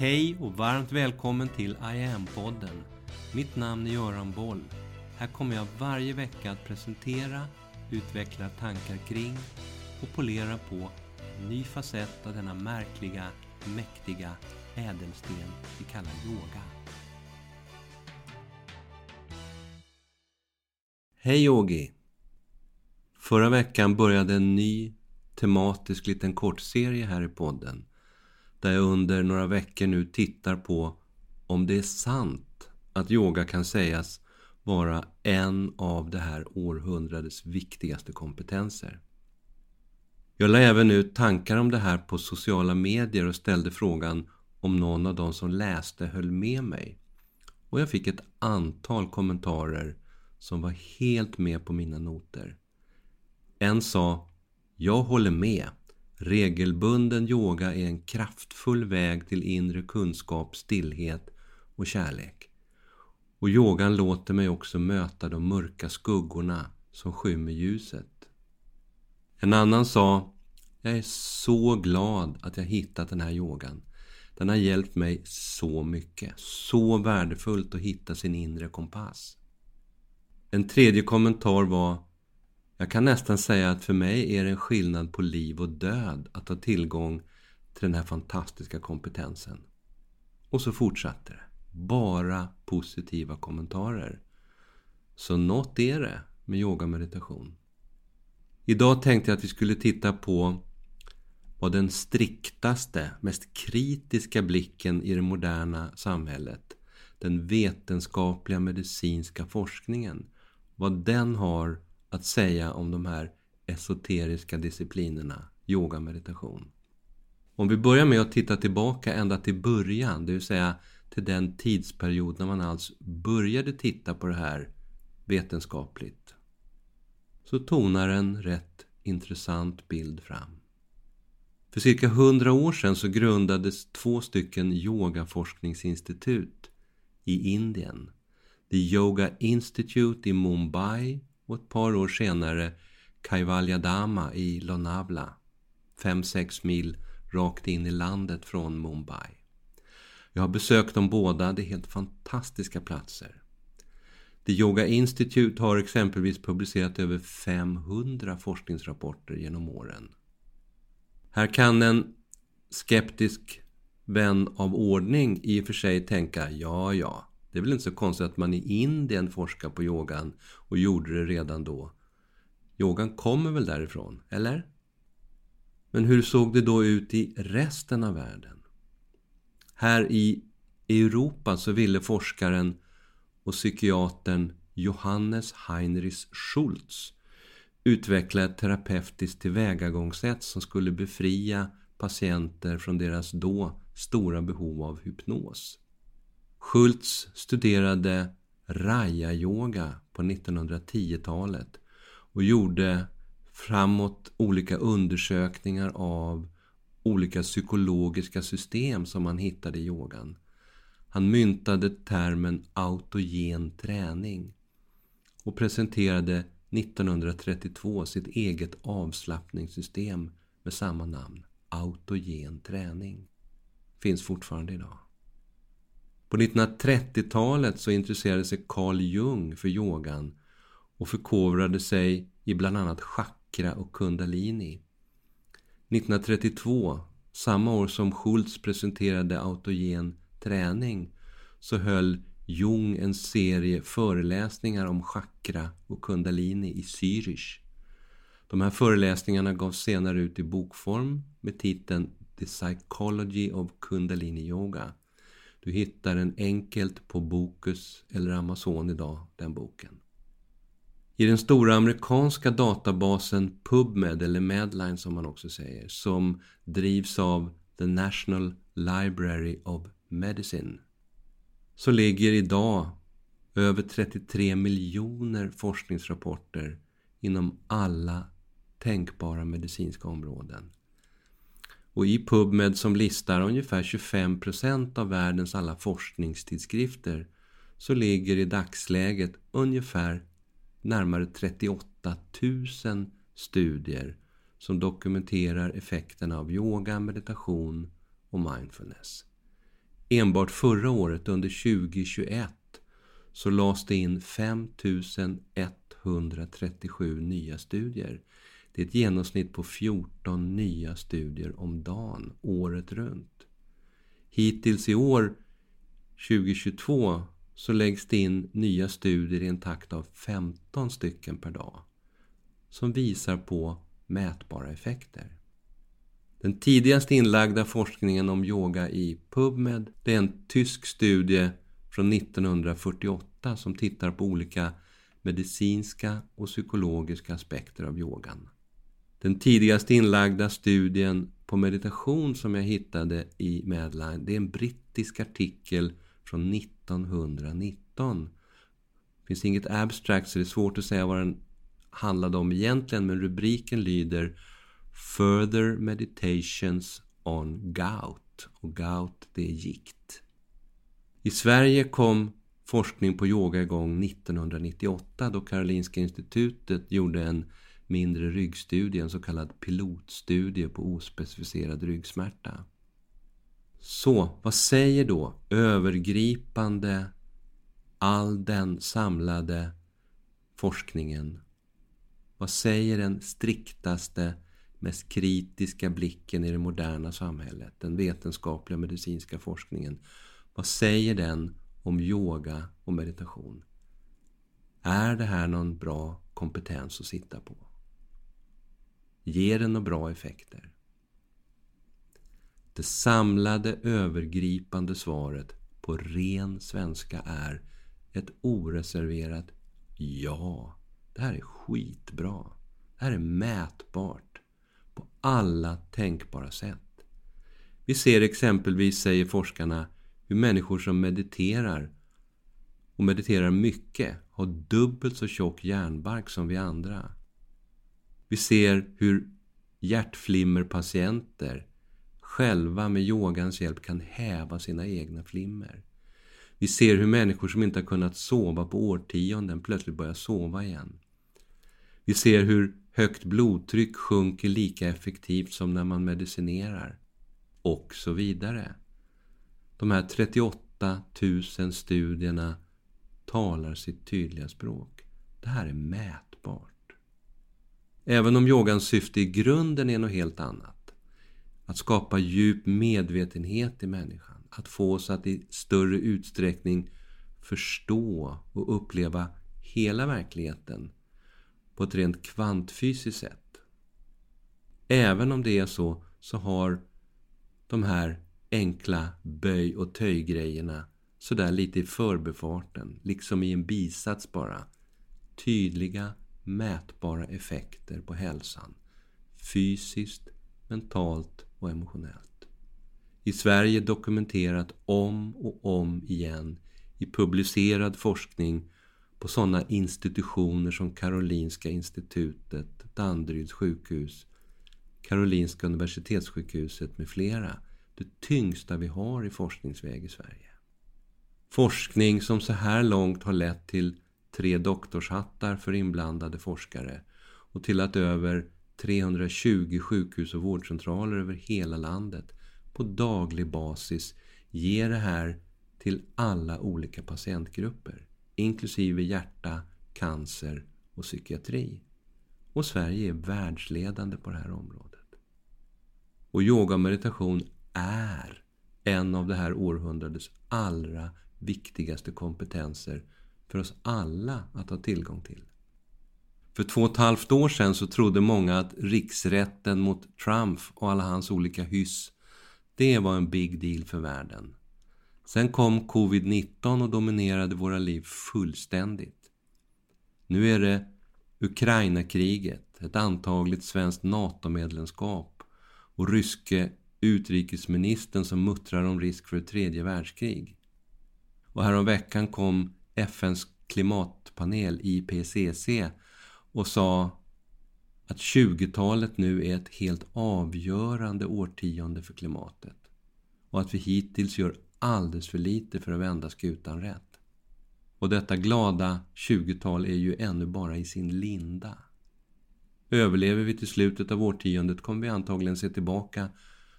Hej och varmt välkommen till I am-podden. Mitt namn är Göran Boll. Här kommer jag varje vecka att presentera, utveckla tankar kring och polera på en ny facett av denna märkliga, mäktiga ädelsten vi kallar yoga. Hej yogi! Förra veckan började en ny tematisk liten kortserie här i podden där jag under några veckor nu tittar på om det är sant att yoga kan sägas vara en av det här århundradets viktigaste kompetenser. Jag la även ut tankar om det här på sociala medier och ställde frågan om någon av de som läste höll med mig. Och jag fick ett antal kommentarer som var helt med på mina noter. En sa ”Jag håller med. Regelbunden yoga är en kraftfull väg till inre kunskap, stillhet och kärlek. Och yogan låter mig också möta de mörka skuggorna som skymmer ljuset. En annan sa Jag är så glad att jag hittat den här yogan. Den har hjälpt mig så mycket. Så värdefullt att hitta sin inre kompass. En tredje kommentar var jag kan nästan säga att för mig är det en skillnad på liv och död att ha tillgång till den här fantastiska kompetensen. Och så fortsatte det. Bara positiva kommentarer. Så något är det med yoga och meditation. Idag tänkte jag att vi skulle titta på vad den striktaste, mest kritiska blicken i det moderna samhället, den vetenskapliga medicinska forskningen, vad den har att säga om de här esoteriska disciplinerna, yoga meditation. Om vi börjar med att titta tillbaka ända till början, det vill säga till den tidsperiod när man alls började titta på det här vetenskapligt, så tonar en rätt intressant bild fram. För cirka hundra år sedan så grundades två stycken yogaforskningsinstitut i Indien. The Yoga Institute i Mumbai och ett par år senare Kaivaljadama i Lonavla, 5-6 mil rakt in i landet från Mumbai. Jag har besökt dem båda, det är helt fantastiska platser. The Yoga Institute har exempelvis publicerat över 500 forskningsrapporter genom åren. Här kan en skeptisk vän av ordning i och för sig tänka, ja, ja, det är väl inte så konstigt att man i Indien forskar på yogan och gjorde det redan då. Yogan kommer väl därifrån, eller? Men hur såg det då ut i resten av världen? Här i Europa så ville forskaren och psykiatern Johannes Heinrich Schultz utveckla ett terapeutiskt tillvägagångssätt som skulle befria patienter från deras då stora behov av hypnos. Schultz studerade Raya-yoga på 1910-talet och gjorde framåt olika undersökningar av olika psykologiska system som han hittade i yogan. Han myntade termen autogen träning och presenterade 1932 sitt eget avslappningssystem med samma namn, autogen träning. Finns fortfarande idag. På 1930-talet så intresserade sig Carl Jung för yogan och förkovrade sig i bland annat chakra och kundalini. 1932, samma år som Schultz presenterade autogen träning, så höll Jung en serie föreläsningar om chakra och kundalini i Zürich. De här föreläsningarna gavs senare ut i bokform med titeln The Psychology of Kundalini Yoga. Du hittar den enkelt på Bokus eller Amazon idag, den boken. I den stora amerikanska databasen PubMed, eller Medline som man också säger, som drivs av The National Library of Medicine, så ligger idag över 33 miljoner forskningsrapporter inom alla tänkbara medicinska områden. Och i PubMed som listar ungefär 25% av världens alla forskningstidskrifter så ligger i dagsläget ungefär närmare 38 000 studier som dokumenterar effekterna av yoga, meditation och mindfulness. enbart förra året under 2021 så lades det in 5137 nya studier. Det är ett genomsnitt på 14 nya studier om dagen, året runt. Hittills i år, 2022, så läggs det in nya studier i en takt av 15 stycken per dag som visar på mätbara effekter. Den tidigast inlagda forskningen om yoga i PubMed det är en tysk studie från 1948 som tittar på olika medicinska och psykologiska aspekter av yogan. Den tidigast inlagda studien på meditation som jag hittade i Medline det är en brittisk artikel från 1919. Det finns inget abstract så det är svårt att säga vad den handlade om egentligen men rubriken lyder Further Meditations on Gout. Och gout, det är gikt. I Sverige kom forskning på yoga igång 1998 då Karolinska institutet gjorde en mindre ryggstudie, en så kallad pilotstudie på ospecificerad ryggsmärta. Så, vad säger då övergripande all den samlade forskningen? Vad säger den striktaste mest kritiska blicken i det moderna samhället, den vetenskapliga medicinska forskningen. Vad säger den om yoga och meditation? Är det här någon bra kompetens att sitta på? Ger den några bra effekter? Det samlade övergripande svaret på ren svenska är ett oreserverat ja. Det här är skitbra. Det här är mätbart på alla tänkbara sätt. Vi ser exempelvis, säger forskarna, hur människor som mediterar och mediterar mycket har dubbelt så tjock hjärnbark som vi andra. Vi ser hur hjärtflimmerpatienter själva med yogans hjälp kan häva sina egna flimmer. Vi ser hur människor som inte har kunnat sova på årtionden plötsligt börjar sova igen. Vi ser hur högt blodtryck sjunker lika effektivt som när man medicinerar. Och så vidare. De här 38 000 studierna talar sitt tydliga språk. Det här är mätbart. Även om yogans syfte i grunden är något helt annat. Att skapa djup medvetenhet i människan. Att få oss att i större utsträckning förstå och uppleva hela verkligheten på ett rent kvantfysiskt sätt. Även om det är så, så har de här enkla böj och töjgrejerna sådär lite i förbefarten, liksom i en bisats bara, tydliga mätbara effekter på hälsan. Fysiskt, mentalt och emotionellt. I Sverige dokumenterat om och om igen i publicerad forskning på sådana institutioner som Karolinska institutet, Danderyds sjukhus, Karolinska universitetssjukhuset med flera. Det tyngsta vi har i forskningsväg i Sverige. Forskning som så här långt har lett till tre doktorshattar för inblandade forskare och till att över 320 sjukhus och vårdcentraler över hela landet på daglig basis ger det här till alla olika patientgrupper inklusive hjärta, cancer och psykiatri. Och Sverige är världsledande på det här området. Och yoga och meditation är en av det här århundradets allra viktigaste kompetenser för oss alla att ha tillgång till. För två och ett halvt år sedan så trodde många att riksrätten mot Trump och alla hans olika hyss, det var en big deal för världen. Sen kom covid-19 och dominerade våra liv fullständigt. Nu är det Ukraina-kriget, ett antagligt svenskt NATO-medlemskap och ryske utrikesministern som muttrar om risk för ett tredje världskrig. Och häromveckan kom FNs klimatpanel IPCC och sa att 20-talet nu är ett helt avgörande årtionde för klimatet och att vi hittills gör alldeles för lite för att vända skutan rätt. Och detta glada 20-tal är ju ännu bara i sin linda. Överlever vi till slutet av årtiondet kommer vi antagligen se tillbaka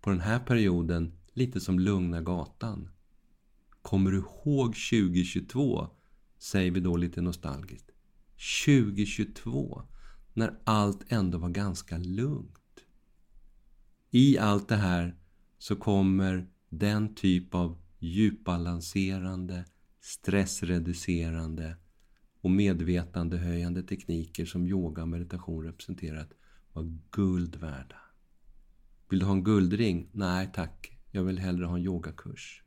på den här perioden lite som lugna gatan. Kommer du ihåg 2022? Säger vi då lite nostalgiskt. 2022, när allt ändå var ganska lugnt. I allt det här så kommer den typ av djupbalanserande, stressreducerande och medvetandehöjande tekniker som yoga och meditation representerat vara guld värda. Vill du ha en guldring? Nej tack, jag vill hellre ha en yogakurs.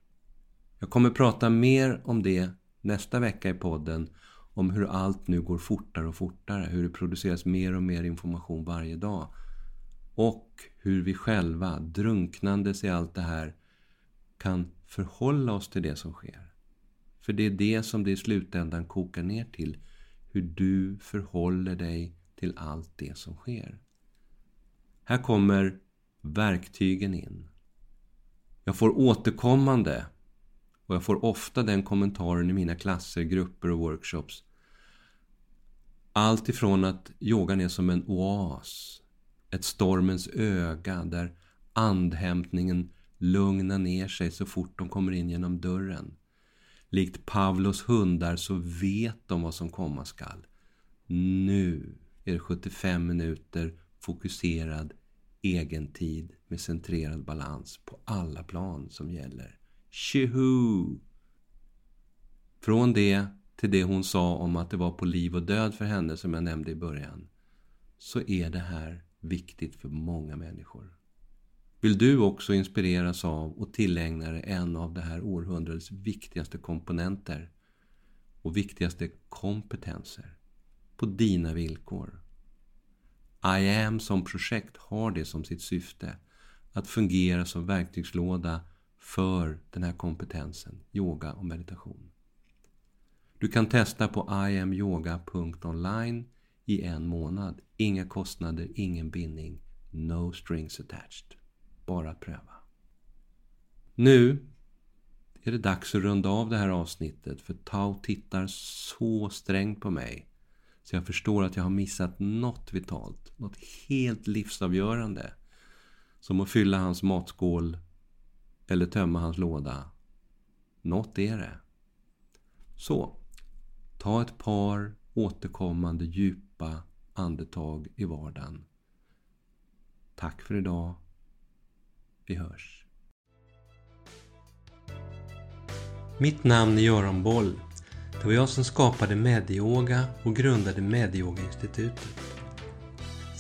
Jag kommer prata mer om det nästa vecka i podden om hur allt nu går fortare och fortare, hur det produceras mer och mer information varje dag och hur vi själva, drunknandes i allt det här, kan förhålla oss till det som sker. För det är det som det i slutändan kokar ner till. Hur du förhåller dig till allt det som sker. Här kommer verktygen in. Jag får återkommande, och jag får ofta den kommentaren i mina klasser, grupper och workshops. Allt ifrån att yogan är som en oas, ett stormens öga där andhämtningen lugnar ner sig så fort de kommer in genom dörren. Likt Pavlos hundar så vet de vad som komma skall. Nu är det 75 minuter fokuserad egentid med centrerad balans på alla plan som gäller. Tjoho! Från det till det hon sa om att det var på liv och död för henne som jag nämnde i början, så är det här viktigt för många människor. Vill du också inspireras av och tillägna dig en av det här århundradets viktigaste komponenter och viktigaste kompetenser på dina villkor? I am som projekt har det som sitt syfte att fungera som verktygslåda för den här kompetensen, yoga och meditation. Du kan testa på iamyoga.online i en månad. Inga kostnader, ingen bindning, no strings attached. Bara att pröva. Nu är det dags att runda av det här avsnittet för Tao tittar så strängt på mig så jag förstår att jag har missat något vitalt, något helt livsavgörande. Som att fylla hans matskål eller tömma hans låda. Något är det. Så, ta ett par återkommande djupa andetag i vardagen. Tack för idag. Vi hörs. Mitt namn är Göran Boll. Det var jag som skapade Medyoga och grundade Medyoga-institutet.